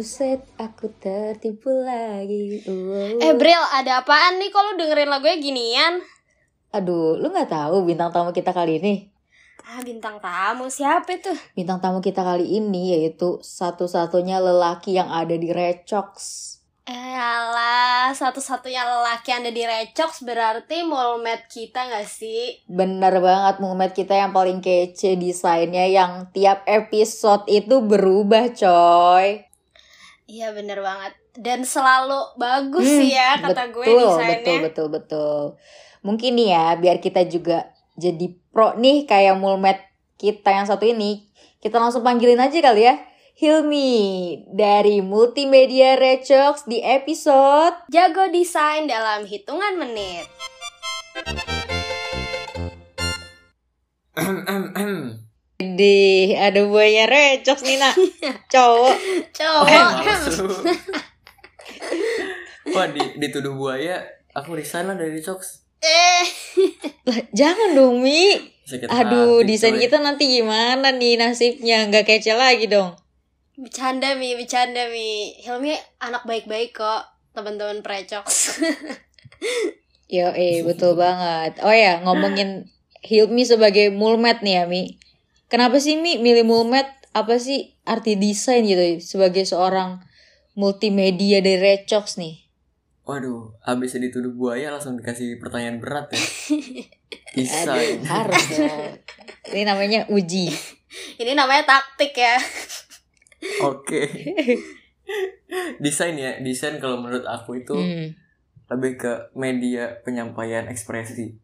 Buset, aku tertipu lagi. Wow. Eh, Bril, ada apaan nih kalau dengerin lagunya ginian? Aduh, lu nggak tahu bintang tamu kita kali ini? Ah, bintang tamu siapa itu? Bintang tamu kita kali ini yaitu satu-satunya lelaki yang ada di Recox. Eh, alah, satu-satunya lelaki yang ada di Recox berarti molmed kita gak sih? Bener banget Muhammad kita yang paling kece desainnya yang tiap episode itu berubah coy. Iya, bener banget. Dan selalu bagus Hmm, sih ya, kata gue betul, desainnya. Betul, betul, betul. Mungkin nih ya, biar kita juga jadi pro nih kayak Mulmet kita yang satu ini. Kita langsung panggilin aja kali ya. Hilmi dari Multimedia Recox di episode Jago desain dalam hitungan menit. Di ada buahnya Recox nih nak cowok Cowok. Males lu. Wah di, dituduh buaya Aku resign lah dari Cox eh, lah jangan dong Mi Sakit aduh hati, desain coy. kita nanti gimana nih nasibnya nggak kece lagi dong bercanda Mi, bercanda Mi. Hilmi anak baik-baik kok, teman-teman Precox. Yo, eh betul banget. Oh ya, ngomongin Hilmi sebagai mulmet nih ya, Mi. Kenapa sih Mi milih mulmet? Apa sih arti desain gitu sebagai seorang multimedia dari Recox nih? Waduh Habis dituduh buaya langsung dikasih pertanyaan berat ya Desain Harus dong. Ini namanya uji. Ini namanya taktik ya. Oke Desain ya Desain kalau menurut aku itu Hmm. Lebih ke media penyampaian ekspresi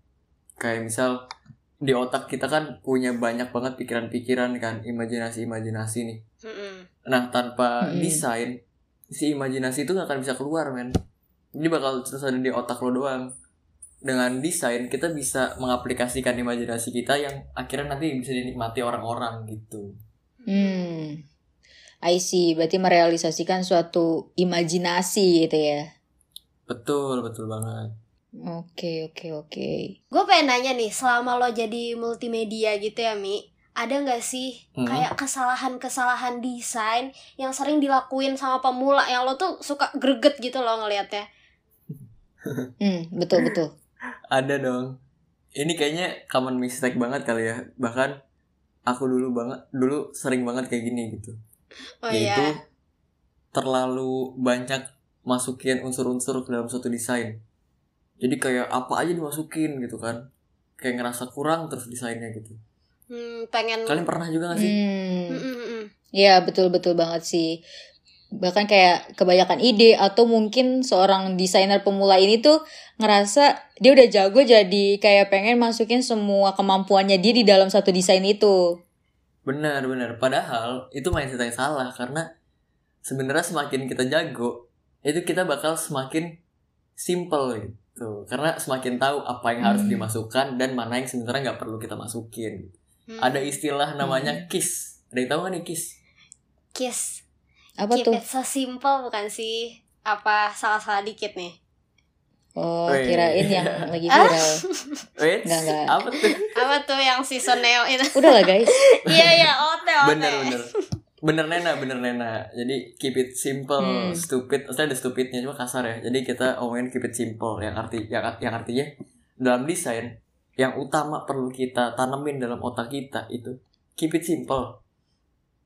Kayak misal Di otak kita kan punya banyak banget pikiran-pikiran kan Imajinasi-imajinasi nih Mm-mm. Nah tanpa Mm-mm. desain si imajinasi itu gak akan bisa keluar men. Jadi bakal terus ada di otak lo doang. Dengan desain kita bisa mengaplikasikan imajinasi kita yang akhirnya nanti bisa dinikmati orang-orang gitu. Hmm. I see, berarti merealisasikan suatu imajinasi gitu ya. Betul betul banget. Oke, oke, oke. Gue pengen nanya nih, selama lo jadi multimedia gitu ya Mi, ada nggak sih Hmm. kayak kesalahan-kesalahan desain yang sering dilakuin sama pemula yang lo tuh suka greget gitu loh ngelihatnya? Hmm, betul, betul. Ada dong. Ini kayaknya common mistake banget kali ya. Bahkan aku dulu banget dulu sering banget kayak gini gitu. Oh Yaitu iya. terlalu banyak masukin unsur-unsur ke dalam suatu desain. Jadi kayak apa aja dimasukin gitu kan. Kayak ngerasa kurang terus desainnya gitu. Hmm, pengen Kalian pernah juga gak sih? Hmm. Mm-mm-mm. Iya betul betul banget sih. Bahkan kayak kebanyakan ide atau mungkin seorang desainer pemula ini tuh ngerasa dia udah jago jadi kayak pengen masukin semua kemampuannya dia di dalam satu desain itu. Benar, benar. Padahal itu mindset yang salah karena sebenarnya semakin kita jago, itu kita bakal semakin simple gitu. Karena semakin tahu apa yang harus Hmm. dimasukkan dan mana yang sebenarnya nggak perlu kita masukin. Hmm. Ada istilah namanya kiss. Ada yang tahu nggak nih kiss? kiss. Apa Keep tuh? it so simple bukan sih? Apa salah-salah dikit nih? Oh Weh. kirain yang lagi Ah. viral. Wait, Nggak, nggak. apa tuh? Apa tuh yang season Neo itu? Udah lah guys. Iya iya, ote ote. bener bener bener nena bener nena. Jadi keep it simple Hmm. stupid. Maksudnya ada stupidnya cuma kasar ya. Jadi kita omongin keep it simple. Yang arti yang, yang artinya dalam desain yang utama perlu kita tanemin dalam otak kita itu keep it simple.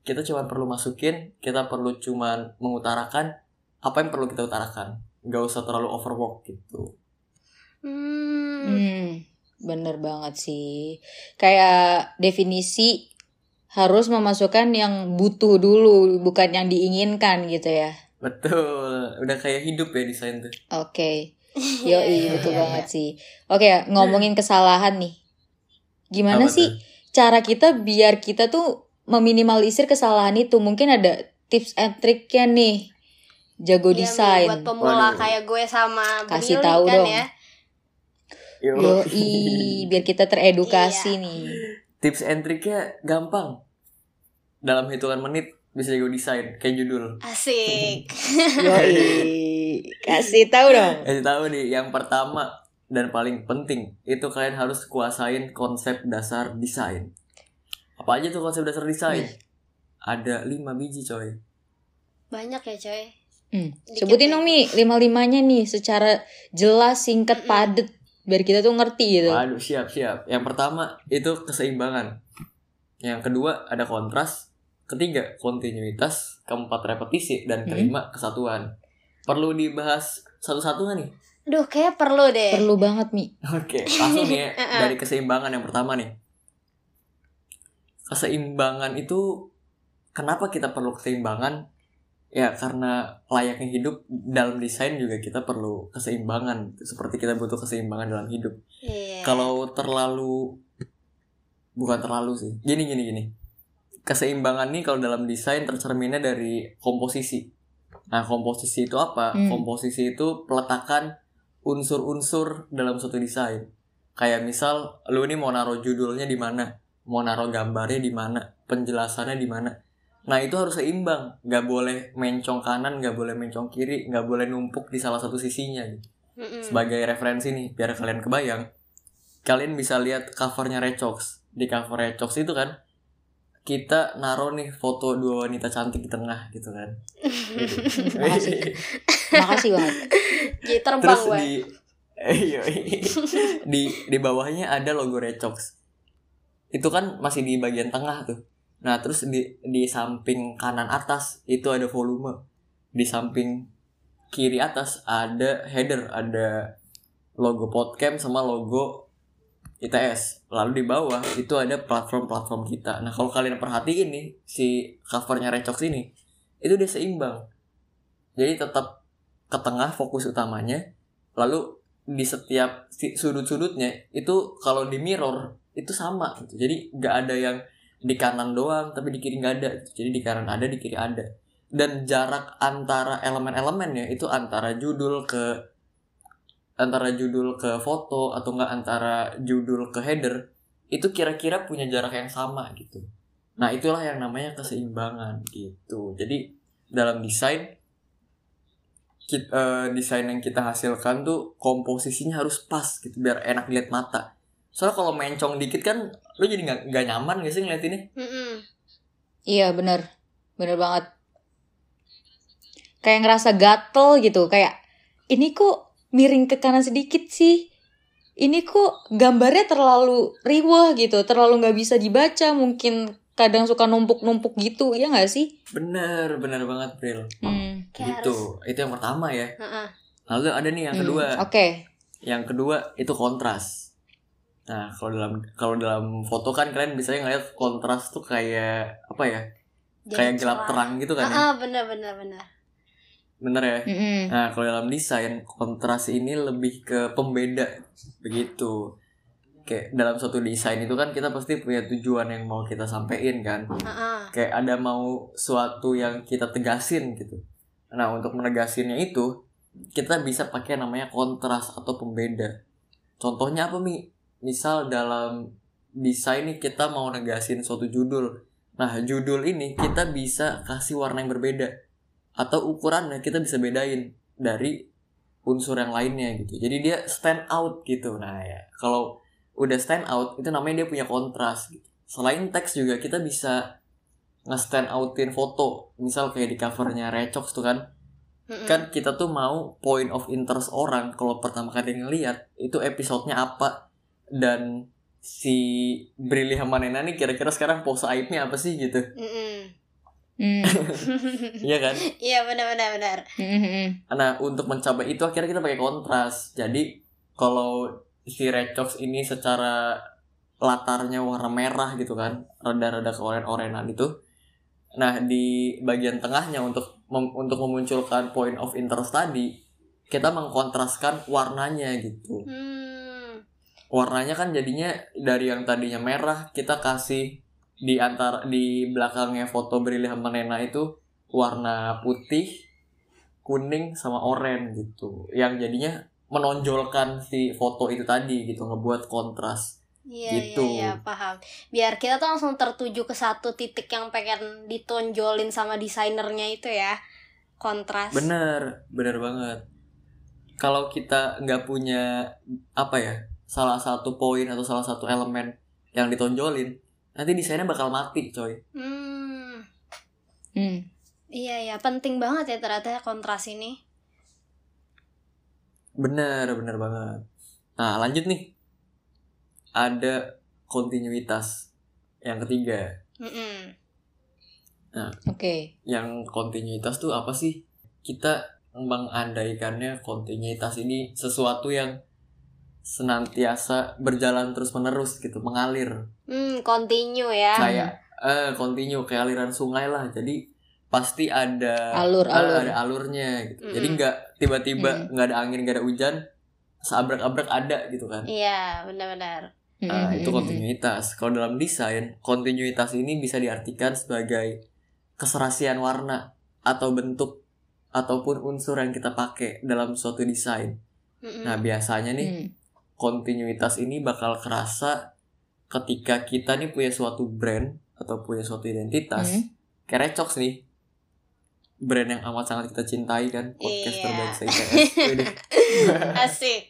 Kita cuma perlu masukin kita perlu cuma mengutarakan apa yang perlu kita utarakan. Nggak usah terlalu overwork gitu. Hmm. Hmm, bener banget sih. Kayak definisi harus memasukkan yang butuh dulu, bukan yang diinginkan gitu ya. betul udah kayak hidup ya desain tuh Oke. Yo, Iya, iya, betul banget sih. Oke, ngomongin kesalahan nih. Gimana Apa sih tuh? cara kita biar kita tuh meminimalisir kesalahan itu? Mungkin ada tips and triknya nih. Jago Mi, desain. buat pemula Waduh. kayak gue sama Kasih tahu kan dong. ya. Yo. Yoi, biar kita teredukasi Iya. nih. Tips and triknya gampang. Dalam hitungan menit bisa jago desain kayak judul. Asik. Yoi, kasih tahu dong. Kasih tahu nih, yang pertama dan paling penting itu kalian harus kuasain konsep dasar desain. Apa aja tuh konsep dasar desain? Ada lima biji coy. Banyak ya coy. Hmm, Dikit Sebutin dong Mi, lima-limanya nih secara jelas, singkat, padet. Biar kita tuh ngerti gitu. Waduh siap siap. Yang pertama itu keseimbangan. Yang kedua ada kontras. Ketiga kontinuitas. Keempat repetisi dan kelima kesatuan. Perlu dibahas satu-satu nih? Aduh, kayak perlu deh. Perlu banget Mi. Oke, langsung nih ya, Uh-uh. dari keseimbangan yang pertama nih. Keseimbangan itu kenapa kita perlu keseimbangan? Ya karena layaknya hidup dalam desain juga kita perlu keseimbangan. Seperti kita butuh keseimbangan dalam hidup. Iya. Kalau terlalu bukan terlalu sih. Gini gini gini. Keseimbangan nih kalau dalam desain tercerminnya dari komposisi. Nah, komposisi itu apa? Hmm. Komposisi itu peletakan unsur-unsur dalam suatu desain. Kayak misal lu ini mau naruh judulnya di mana, mau naruh gambarnya di mana, penjelasannya di mana. Nah itu harus seimbang, nggak boleh mencong kanan, nggak boleh mencong kiri, nggak boleh numpuk di salah satu sisinya. Gitu Mm-mm. sebagai referensi nih biar kalian kebayang kalian bisa lihat covernya Recox di cover Recox itu kan kita naruh nih foto dua wanita cantik di tengah gitu kan Makasih. Makasih banget. Terbang terus gue. di iya, di di bawahnya ada logo Recox itu kan masih di bagian tengah tuh nah terus di di samping kanan atas itu ada volume. Di samping kiri atas ada header ada logo podcast sama logo ITS lalu di bawah itu ada platform-platform kita. Nah kalau kalian perhatiin nih si covernya Recox ini itu dia seimbang. Jadi tetap ke tengah fokus utamanya lalu di setiap sudut-sudutnya itu kalau di mirror itu sama gitu. jadi nggak ada yang di kanan doang tapi di kiri nggak ada. Jadi di kanan ada di kiri ada. Dan jarak antara elemen-elemennya itu antara judul ke antara judul ke foto atau enggak antara judul ke header itu kira-kira punya jarak yang sama gitu. Nah itulah yang namanya keseimbangan gitu. Jadi dalam desain kit- eh, desain yang kita hasilkan tuh komposisinya harus pas gitu biar enak dilihat mata soalnya kalau mencong dikit kan lu jadi nggak nggak nyaman gak sih ngeliat ini? Mm-mm. Iya bener. Bener banget. Kayak ngerasa gatel gitu Kayak Ini kok miring ke kanan sedikit sih? Ini kok gambarnya terlalu riwah gitu Terlalu nggak bisa dibaca Mungkin kadang suka numpuk-numpuk gitu. Ya nggak sih? bener bener banget Bril. Hmm. Kayak gitu. itu yang pertama ya. Heeh. lalu ada nih yang Hmm, kedua. Oke. Yang kedua itu kontras nah kalau dalam kalau dalam foto kan kalian biasanya ngeliat kontras tuh kayak apa ya Jadi kayak gelap cerah. terang gitu kan ya Ah, bener bener bener. bener ya Mm-mm. Nah, kalau dalam desain, kontras ini lebih ke pembeda begitu. Kayak dalam suatu desain itu kan kita pasti punya tujuan yang mau kita sampein kan. Heeh. Kayak ada mau suatu yang kita tegasin gitu. Nah, untuk menegasinnya itu kita bisa pakai namanya kontras atau pembeda. Contohnya apa, Mi? Misal dalam desain nih kita mau negasin suatu judul. Nah, judul ini kita bisa kasih warna yang berbeda atau ukurannya kita bisa bedain dari unsur yang lainnya gitu. Jadi dia stand out gitu. Nah, ya, kalau udah stand out itu namanya dia punya kontras gitu. Selain teks juga kita bisa nge-stand outin foto. Misal kayak di covernya Recox tuh kan. Mm-mm. Kan kita tuh mau point of interest orang kalau pertama kali ngeliat itu episodenya apa dan si Brili Hamanena nih kira-kira sekarang pose aibnya apa sih gitu. Mm-mm. Hmm. Iya kan? Iya benar benar. Mm-mm. Nah, untuk mencapai itu akhirnya kita pakai kontras. Jadi, kalau si Recox ini secara latarnya warna merah gitu kan, rada-rada keoren-orenan itu. Nah, di bagian tengahnya untuk mem- untuk memunculkan point of interest tadi, kita mengkontraskan warnanya gitu Hmm. Warnanya kan jadinya dari yang tadinya merah kita kasih di antara di belakangnya foto Brili sama Nena itu warna putih kuning sama oranye gitu yang jadinya menonjolkan si foto itu tadi gitu ngebuat kontras Iya, Gitu. iya, iya, paham. Biar kita tuh langsung tertuju ke satu titik yang pengen ditonjolin sama desainernya itu ya. Kontras. bener bener banget kalau kita nggak punya apa ya salah satu poin atau salah satu elemen yang ditonjolin nanti desainnya bakal mati coy Hmm. Hmm. Iya, iya, penting banget ya ternyata kontras ini. Bener, bener banget. Nah, lanjut nih. Ada kontinuitas. Yang ketiga. Mm-mm. Oke. Yang kontinuitas tuh apa sih? Kita mengandaikannya kontinuitas ini sesuatu yang senantiasa berjalan terus menerus gitu, mengalir. Hmm, continue ya. Kayak eh continue kayak aliran sungai lah. Jadi pasti ada Alur, eh, alur. ada alurnya gitu. Jadi nggak tiba-tiba Mm. nggak ada angin, nggak ada hujan, seabrak-abrak ada gitu kan. Iya, benar-benar. Nah, Hmm, itu hmm, kontinuitas. Kalau dalam desain, kontinuitas ini bisa diartikan sebagai keserasian warna atau bentuk ataupun unsur yang kita pakai dalam suatu desain. Mm-mm. Nah, biasanya hmm. nih Hmm. Kontinuitas ini bakal kerasa ketika kita nih punya suatu brand atau punya suatu identitas. Hmm. Kayak Recox nih. Brand yang amat sangat kita cintai kan, podcast Iya. terbaik se-ITS. Widih. Asik.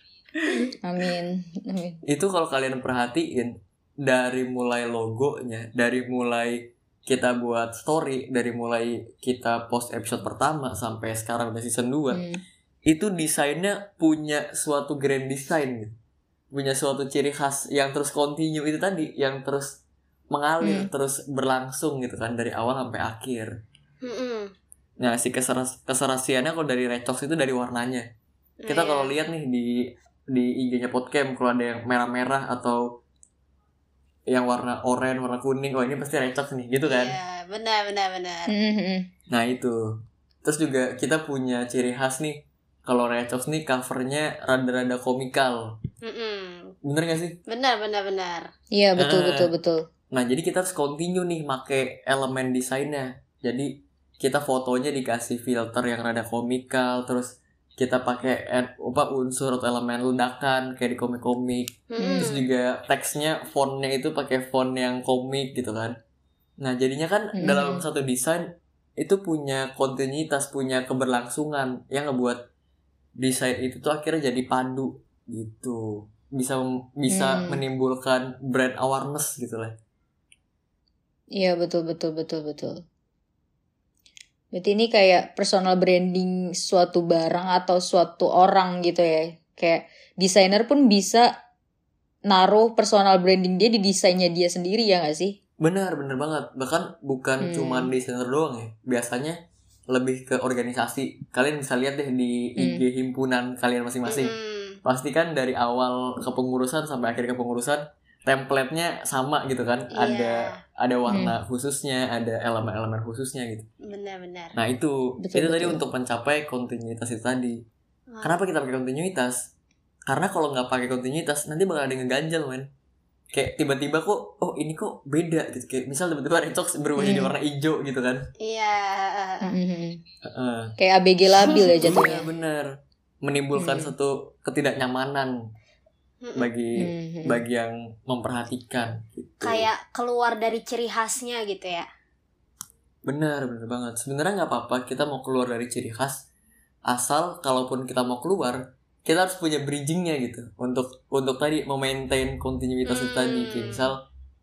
Amin. Amin. itu kalau kalian perhatiin dari mulai logonya dari mulai kita buat story dari mulai kita post episode pertama sampai sekarang udah season 2 Hmm. itu desainnya punya suatu grand design gitu. Punya suatu ciri khas yang terus continue itu tadi yang terus mengalir Hmm. terus berlangsung gitu kan dari awal sampai akhir Mm-mm. nah si keseras keserasiannya kalau dari Recox itu dari warnanya kita Iya. kalau lihat nih di di IG-nya Podcam kalau ada yang merah-merah atau yang warna oranye, warna kuning, oh ini pasti Recox nih, gitu kan? Iya, benar benar benar. Hmm, hmm. Nah itu. Terus juga kita punya ciri khas nih. Kalau Recox nih covernya rada-rada komikal. Mm-mm. Bener gak sih? Benar benar benar. Iya betul Eh. betul betul. Nah jadi kita harus continue nih make elemen desainnya. Jadi kita fotonya dikasih filter yang rada komikal, terus kita pakai apa unsur atau elemen ledakan kayak di komik-komik. Mm-mm. Terus juga teksnya fontnya itu pakai font yang komik gitu kan. Nah jadinya kan Hmm. dalam satu desain itu punya kontinuitas, punya keberlangsungan yang ngebuat desain itu tuh akhirnya jadi padu gitu. Bisa bisa Hmm. menimbulkan brand awareness gitu lah. Iya betul betul betul betul. Berarti ini kayak personal branding suatu barang atau suatu orang gitu ya. Kayak desainer pun bisa naruh personal branding dia di desainnya dia sendiri ya gak sih? Benar, benar banget. Bahkan bukan Hmm. cuman desainer doang ya. Biasanya lebih ke organisasi. Kalian bisa lihat deh di Hmm. IG himpunan kalian masing-masing. Mm-mm. Pasti kan dari awal kepengurusan sampai akhir kepengurusan template-nya sama gitu kan Iya. ada ada warna khususnya ada elemen-elemen khususnya gitu Benar benar. nah itu Betul, itu tadi betul. untuk mencapai kontinuitas itu tadi kenapa kita pakai kontinuitas karena kalau nggak pakai kontinuitas nanti bakal ada yang ngeganjel men kayak tiba-tiba kok oh ini kok beda gitu kayak misal tiba-tiba Recox berubah jadi Hmm. warna hijau gitu kan Iya. Mhm. Heeh. Kayak ABG labil ya jatuhnya. Iya bener menimbulkan Hmm. satu ketidaknyamanan Mm-mm. bagi Mhm. bagi yang memperhatikan gitu. Kayak keluar dari ciri khasnya gitu ya. benar benar banget sebenarnya nggak apa-apa kita mau keluar dari ciri khas asal kalaupun kita mau keluar kita harus punya bridgingnya gitu untuk untuk tadi memaintain kontinuitas itu Hmm. tadi kayak misal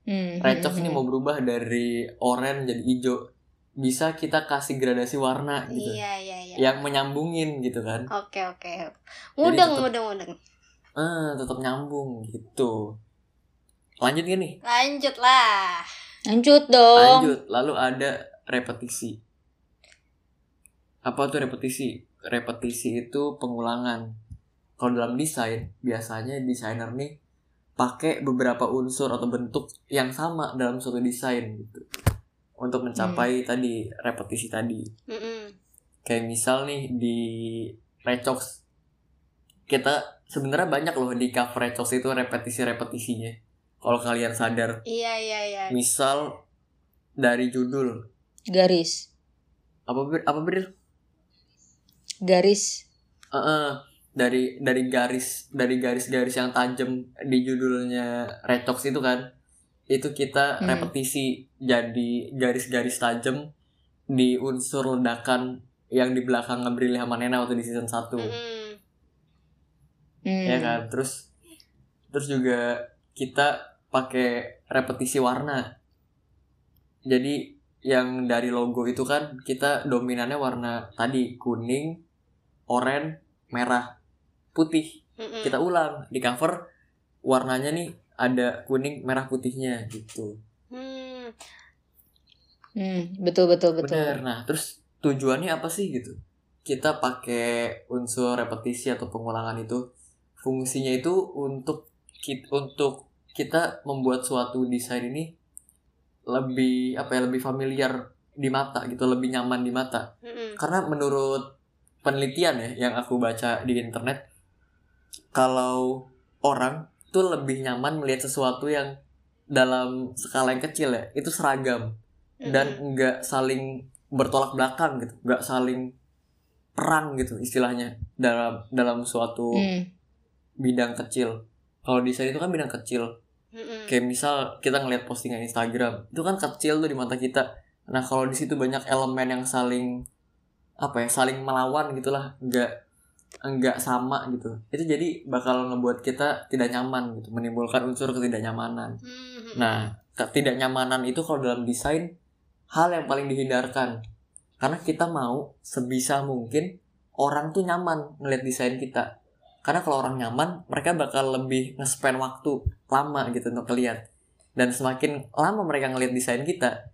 Mhm. Recox ini mau berubah dari oranye jadi hijau bisa kita kasih gradasi warna gitu iya iya. Yang menyambungin gitu kan Oke oke. Mudeng tetep- mudeng mudeng. ah tetap nyambung gitu lanjut gak nih Lanjut lah. Lanjut dong. Lanjut, lalu ada repetisi. Apa tuh repetisi? Repetisi itu pengulangan. Kalau dalam desain, biasanya desainer nih pakai beberapa unsur atau bentuk yang sama dalam suatu desain gitu. Untuk mencapai tadi repetisi tadi. Mm-mm. Kayak misal nih di Recox kita sebenarnya banyak loh di cover Recos itu repetisi-repetisinya. Kalau kalian sadar, Iya iya iya. misal dari judul Garis. apa Bir? apa Bir? Garis. Heeh, dari dari garis dari garis-garis yang tajam di judulnya Retox itu kan itu kita Hmm. repetisi jadi garis-garis tajam di unsur ledakan yang di belakang Ngebrilli sama Nena waktu di season 1 Mm-mm. Hmm. ya kan terus terus juga kita pakai repetisi warna jadi yang dari logo itu kan kita dominannya warna tadi kuning oranye merah putih Mm-mm. kita ulang di cover warnanya nih ada kuning merah putihnya gitu Hmm. Hmm, betul betul betul. bener nah terus tujuannya apa sih gitu? Kita pakai unsur repetisi atau pengulangan itu. Fungsinya itu untuk kita, untuk kita membuat suatu desain ini lebih apa ya lebih familiar di mata gitu. Lebih nyaman di mata. Mm-mm. karena menurut penelitian ya yang aku baca di internet kalau orang tuh lebih nyaman melihat sesuatu yang dalam skala yang kecil ya itu seragam. Dan Mm-mm. nggak saling bertolak belakang gitu nggak saling perang gitu istilahnya dalam dalam suatu Hmm. bidang kecil kalau desain itu kan bidang kecil Mm-mm. kayak misal kita ngelihat postingan Instagram itu kan kecil tuh di mata kita nah kalau di situ banyak elemen yang saling apa ya saling melawan gitulah nggak nggak sama gitu itu jadi bakal ngebuat kita tidak nyaman gitu menimbulkan unsur ketidaknyamanan Mm-mm. nah ketidaknyamanan itu kalau dalam desain hal yang paling dihindarkan karena kita mau sebisa mungkin orang tuh nyaman ngeliat desain kita karena kalau orang nyaman mereka bakal lebih nge-spend waktu lama gitu untuk ngeliat dan semakin lama mereka ngeliat desain kita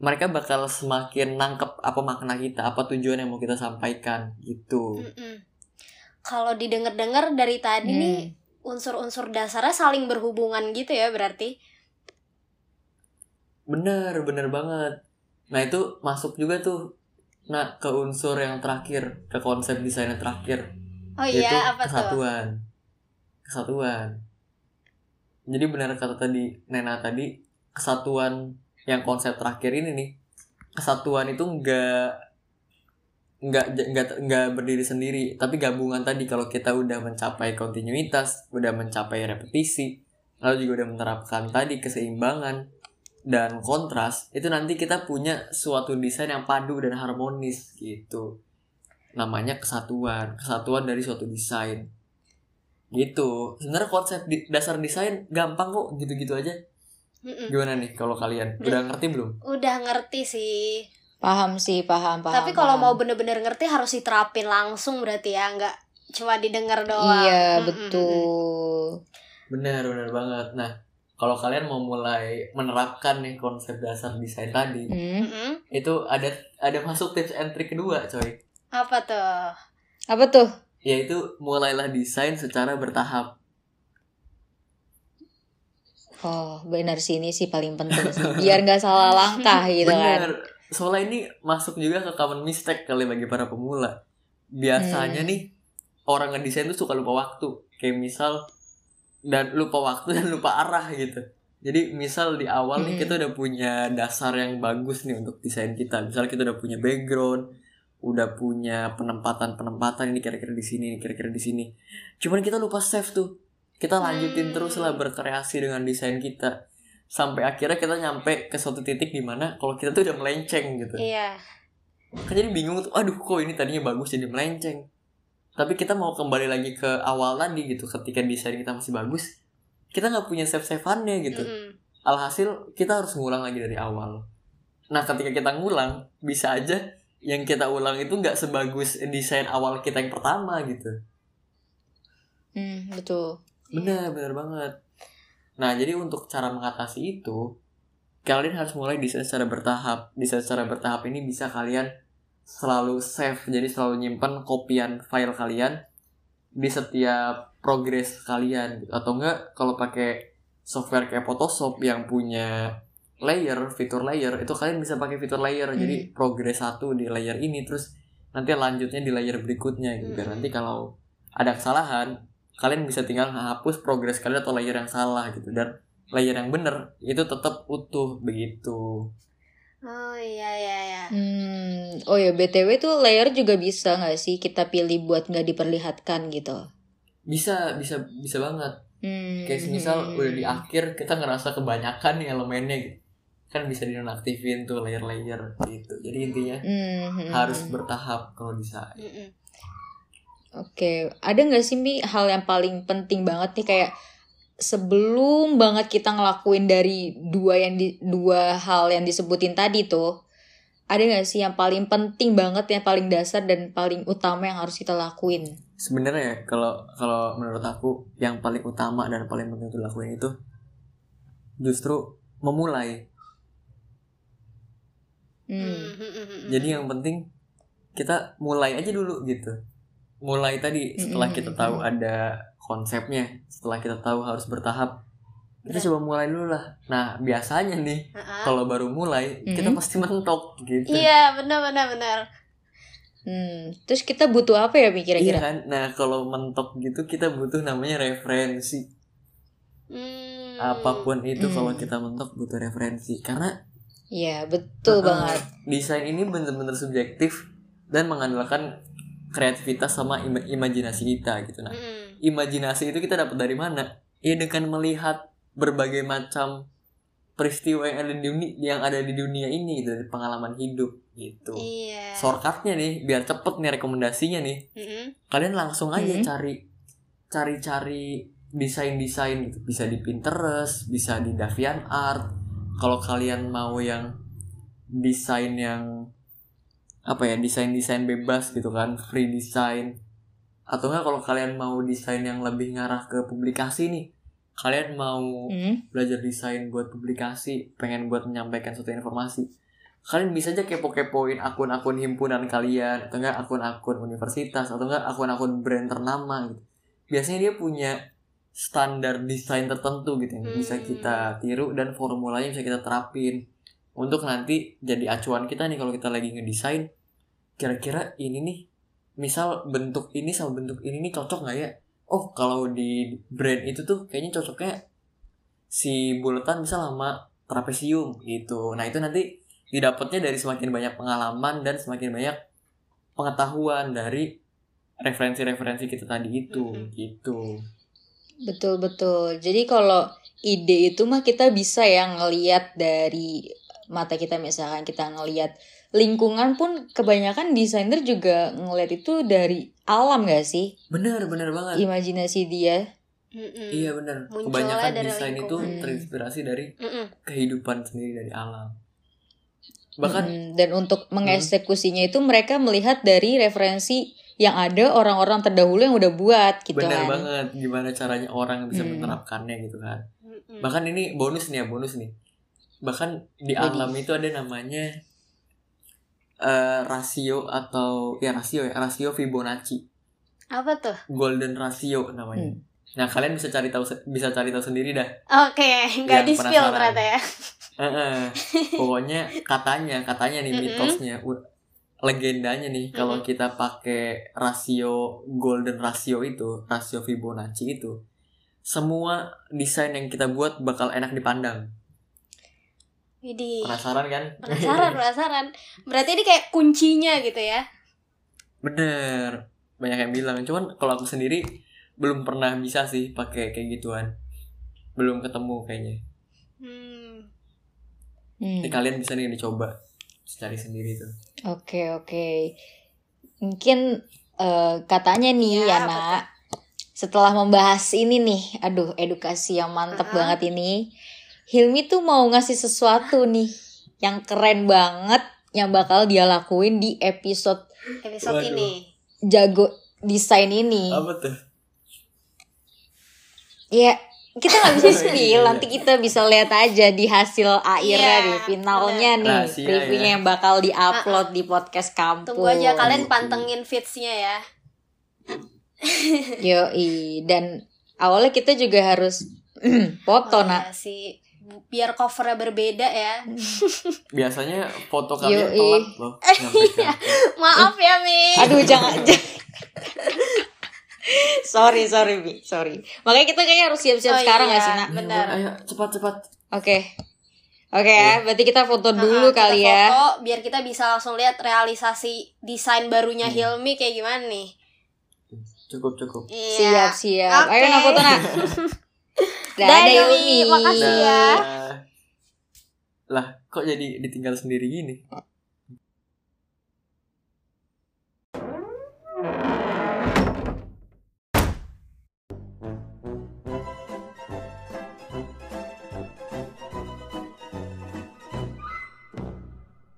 mereka bakal semakin nangkep apa makna kita apa tujuan yang mau kita sampaikan gitu. Kalau didengar-dengar dari tadi Hmm. nih unsur-unsur dasarnya saling berhubungan gitu ya berarti. bener bener banget nah itu masuk juga tuh nah ke unsur yang terakhir ke konsep desain yang terakhir. Oh yaitu iya, apa tuh? kesatuan. Kesatuan. Jadi benar kata tadi Nena tadi kesatuan yang konsep terakhir ini nih kesatuan itu enggak enggak enggak enggak berdiri sendiri tapi gabungan tadi. Kalau kita udah mencapai kontinuitas udah mencapai repetisi lalu juga udah menerapkan tadi keseimbangan dan kontras itu nanti kita punya suatu desain yang padu dan harmonis gitu namanya kesatuan kesatuan dari suatu desain gitu sebenarnya konsep di- dasar desain gampang kok gitu-gitu aja Mm-mm. gimana nih kalau kalian udah ngerti belum Udah ngerti sih. Paham sih, paham, paham. Tapi kalau mau bener-bener ngerti harus diterapin langsung berarti ya, nggak cuma didengar doang. Iya, Mm-mm. betul. benar benar banget nah kalau kalian mau mulai menerapkan nih konsep dasar desain tadi Hmm. Mm-mm. itu ada ada masuk tips and trick kedua coy Apa tuh? Apa tuh? yaitu mulailah desain secara bertahap Oh, benar sih ini sih paling penting sih. Biar nggak salah langkah gitu kan. Soalnya ini masuk juga ke common mistake kali bagi para pemula. Biasanya Hmm. nih orang ngedesain tuh suka lupa waktu. Kayak misal dan lupa waktu dan lupa arah gitu. Jadi misal di awal nih kita udah punya dasar yang bagus nih untuk desain kita. Misal kita udah punya background, udah punya penempatan-penempatan ini kira-kira di sini, ini kira-kira di sini. Cuman kita lupa save tuh. Kita lanjutin Hmm. terus lah berkreasi dengan desain kita sampai akhirnya kita nyampe ke suatu titik di mana kalau kita tuh udah melenceng gitu Iya. kan jadi bingung tuh aduh kok ini tadinya bagus jadi melenceng tapi kita mau kembali lagi ke awal tadi gitu ketika desain kita masih bagus kita nggak punya save saveannya gitu Mm-mm. alhasil kita harus ngulang lagi dari awal nah ketika kita ngulang bisa aja yang kita ulang itu nggak sebagus desain awal kita yang pertama gitu Hmm, betul. Benar, benar banget. Nah, jadi untuk cara mengatasi itu, kalian harus mulai desain secara bertahap. Desain secara bertahap ini bisa kalian selalu save, jadi selalu nyimpan kopian file kalian di setiap progres kalian. gitu. Atau enggak, kalau pakai software kayak Photoshop yang punya layer, fitur layer, itu kalian bisa pakai fitur layer. Jadi progres satu di layer ini, terus nanti lanjutnya di layer berikutnya gitu. Hmm. nanti kalau ada kesalahan kalian bisa tinggal hapus progres kalian atau layer yang salah gitu dan layer yang bener itu tetap utuh begitu Oh iya iya iya. Hmm, oh ya BTW tuh layer juga bisa nggak sih kita pilih buat nggak diperlihatkan gitu? bisa bisa bisa banget Hmm. kayak misal hmm. udah di akhir kita ngerasa kebanyakan nih elemennya gitu kan bisa dinonaktifin tuh layer-layer gitu jadi intinya Hmm, hmm, harus hmm. bertahap kalau bisa Mm-mm. Oke, ada nggak sih Mi hal yang paling penting banget nih kayak sebelum banget kita ngelakuin dari dua yang di dua hal yang disebutin tadi tuh, ada nggak sih yang paling penting banget yang paling dasar dan paling utama yang harus kita lakuin? sebenarnya ya kalau kalau menurut aku yang paling utama dan paling penting untuk dilakuin itu justru memulai Hmm. Mm-mm. jadi yang penting kita mulai aja dulu gitu mulai tadi setelah Mm-mm. kita tahu ada konsepnya setelah kita tahu harus bertahap kita Betul. coba mulai dulu lah nah biasanya nih Ha-ha. kalau baru mulai kita Mm-mm. pasti mentok gitu Iya benar benar benar. Hmm. Terus kita butuh apa ya Mi Iya kira-kira? kan nah kalau mentok gitu kita butuh namanya referensi Hmm. apa pun itu Hmm. kalau kita mentok butuh referensi karena Iya, betul uh, banget. desain ini bener-bener subjektif dan mengandalkan kreativitas sama ima- imajinasi kita gitu nah Mm-mm. Imajinasi itu kita dapat dari mana ya dengan melihat berbagai macam peristiwa yang ada di dunia yang ada di dunia ini gitu, dari pengalaman hidup gitu Iya. shortcutnya nih biar cepet nih rekomendasinya nih Mm-mm. kalian langsung aja Mhm. cari cari-cari desain-desain gitu bisa di Pinterest bisa di DeviantArt kalau kalian mau yang desain yang apa ya desain-desain bebas gitu kan free design atau enggak kalau kalian mau desain yang lebih ngarah ke publikasi nih kalian mau Hmm. belajar desain buat publikasi pengen buat menyampaikan suatu informasi kalian bisa aja kepo-kepoin akun-akun himpunan kalian atau enggak akun-akun universitas atau enggak akun-akun brand ternama gitu biasanya dia punya standar desain tertentu gitu yang bisa Hmm. kita tiru dan formulanya bisa kita terapin untuk nanti jadi acuan kita nih kalau kita lagi ngedesain kira-kira ini nih misal bentuk ini sama bentuk ini nih cocok nggak ya oh kalau di brand itu tuh kayaknya cocoknya si buletan bisa sama trapesium gitu nah itu nanti didapatnya dari semakin banyak pengalaman dan semakin banyak pengetahuan dari referensi-referensi kita tadi itu Mhm. gitu Betul betul. Jadi kalau ide itu mah kita bisa ya ngelihat dari mata kita misalkan kita ngelihat lingkungan pun kebanyakan desainer juga ngelihat itu dari alam gak sih? bener bener banget Imajinasi dia. Mm-mm. iya bener Munculnya kebanyakan dari desain itu lingkungan. terinspirasi dari Mm-mm. kehidupan sendiri dari alam bahkan Mm, dan untuk mengeksekusinya itu mereka melihat dari referensi yang ada orang-orang terdahulu yang udah buat gitu bener kan. banget gimana caranya orang bisa Hmm. menerapkannya gitu kan Mm-mm. bahkan ini bonus nih ya bonus nih bahkan di Jadi- alam itu ada namanya eh, rasio atau ya rasio ya rasio Fibonacci Apa tuh? golden ratio namanya Hmm. nah kalian bisa cari tahu bisa cari tahu sendiri dah Oke, nggak Yang di spill ternyata ya. Heeh. pokoknya katanya katanya nih Mm-mm. mitosnya u- legendanya nih kalau kita pakai rasio golden ratio itu rasio Fibonacci itu semua desain yang kita buat bakal enak dipandang Jadi penasaran kan penasaran, penasaran. Berarti ini kayak kuncinya gitu ya. bener banyak yang bilang cuman kalau aku sendiri belum pernah bisa sih pakai kayak gituan belum ketemu kayaknya Hmm. Hmm. Jadi kalian bisa nih dicoba cari sendiri tuh Oke oke. Mungkin eh, katanya nih Ya, ya, nak. Setelah membahas ini nih, aduh edukasi yang mantep Uh-uh. banget ini. Hilmi tuh mau ngasih sesuatu nih yang keren banget yang bakal dia lakuin di episode Episode Waduh. ini. jago desain ini. apa tuh Ya kita nggak bisa Iya, spill, iya. nanti kita bisa lihat aja di hasil akhirnya Iya, nih, finalnya nih, Rahasia reviewnya ya. yang bakal diupload di podcast kampus. Tunggu aja kalian pantengin feeds-nya ya. Yoi, dan awalnya kita juga harus foto Oh, nak. ya sih. Biar covernya berbeda ya. biasanya foto kalian telat loh nyampe kantor. Maaf ya, Mi. Aduh jangan, jangan. sorry sorry Mi sorry makanya kita kayaknya harus siap-siap Oh, sekarang iya. nggak sih nak Benar. Ayo cepat cepat. oke oke ya berarti kita foto dulu Nah, kita kali ya foto biar kita bisa langsung lihat realisasi desain barunya Hmm. Hilmi kayak gimana nih. Cukup cukup. Iya. siap siap Oke. ayo nak foto nak Dadah, dadah Yumi. Yumi Makasih. ya. Dah. Lah, kok jadi ditinggal sendiri gini?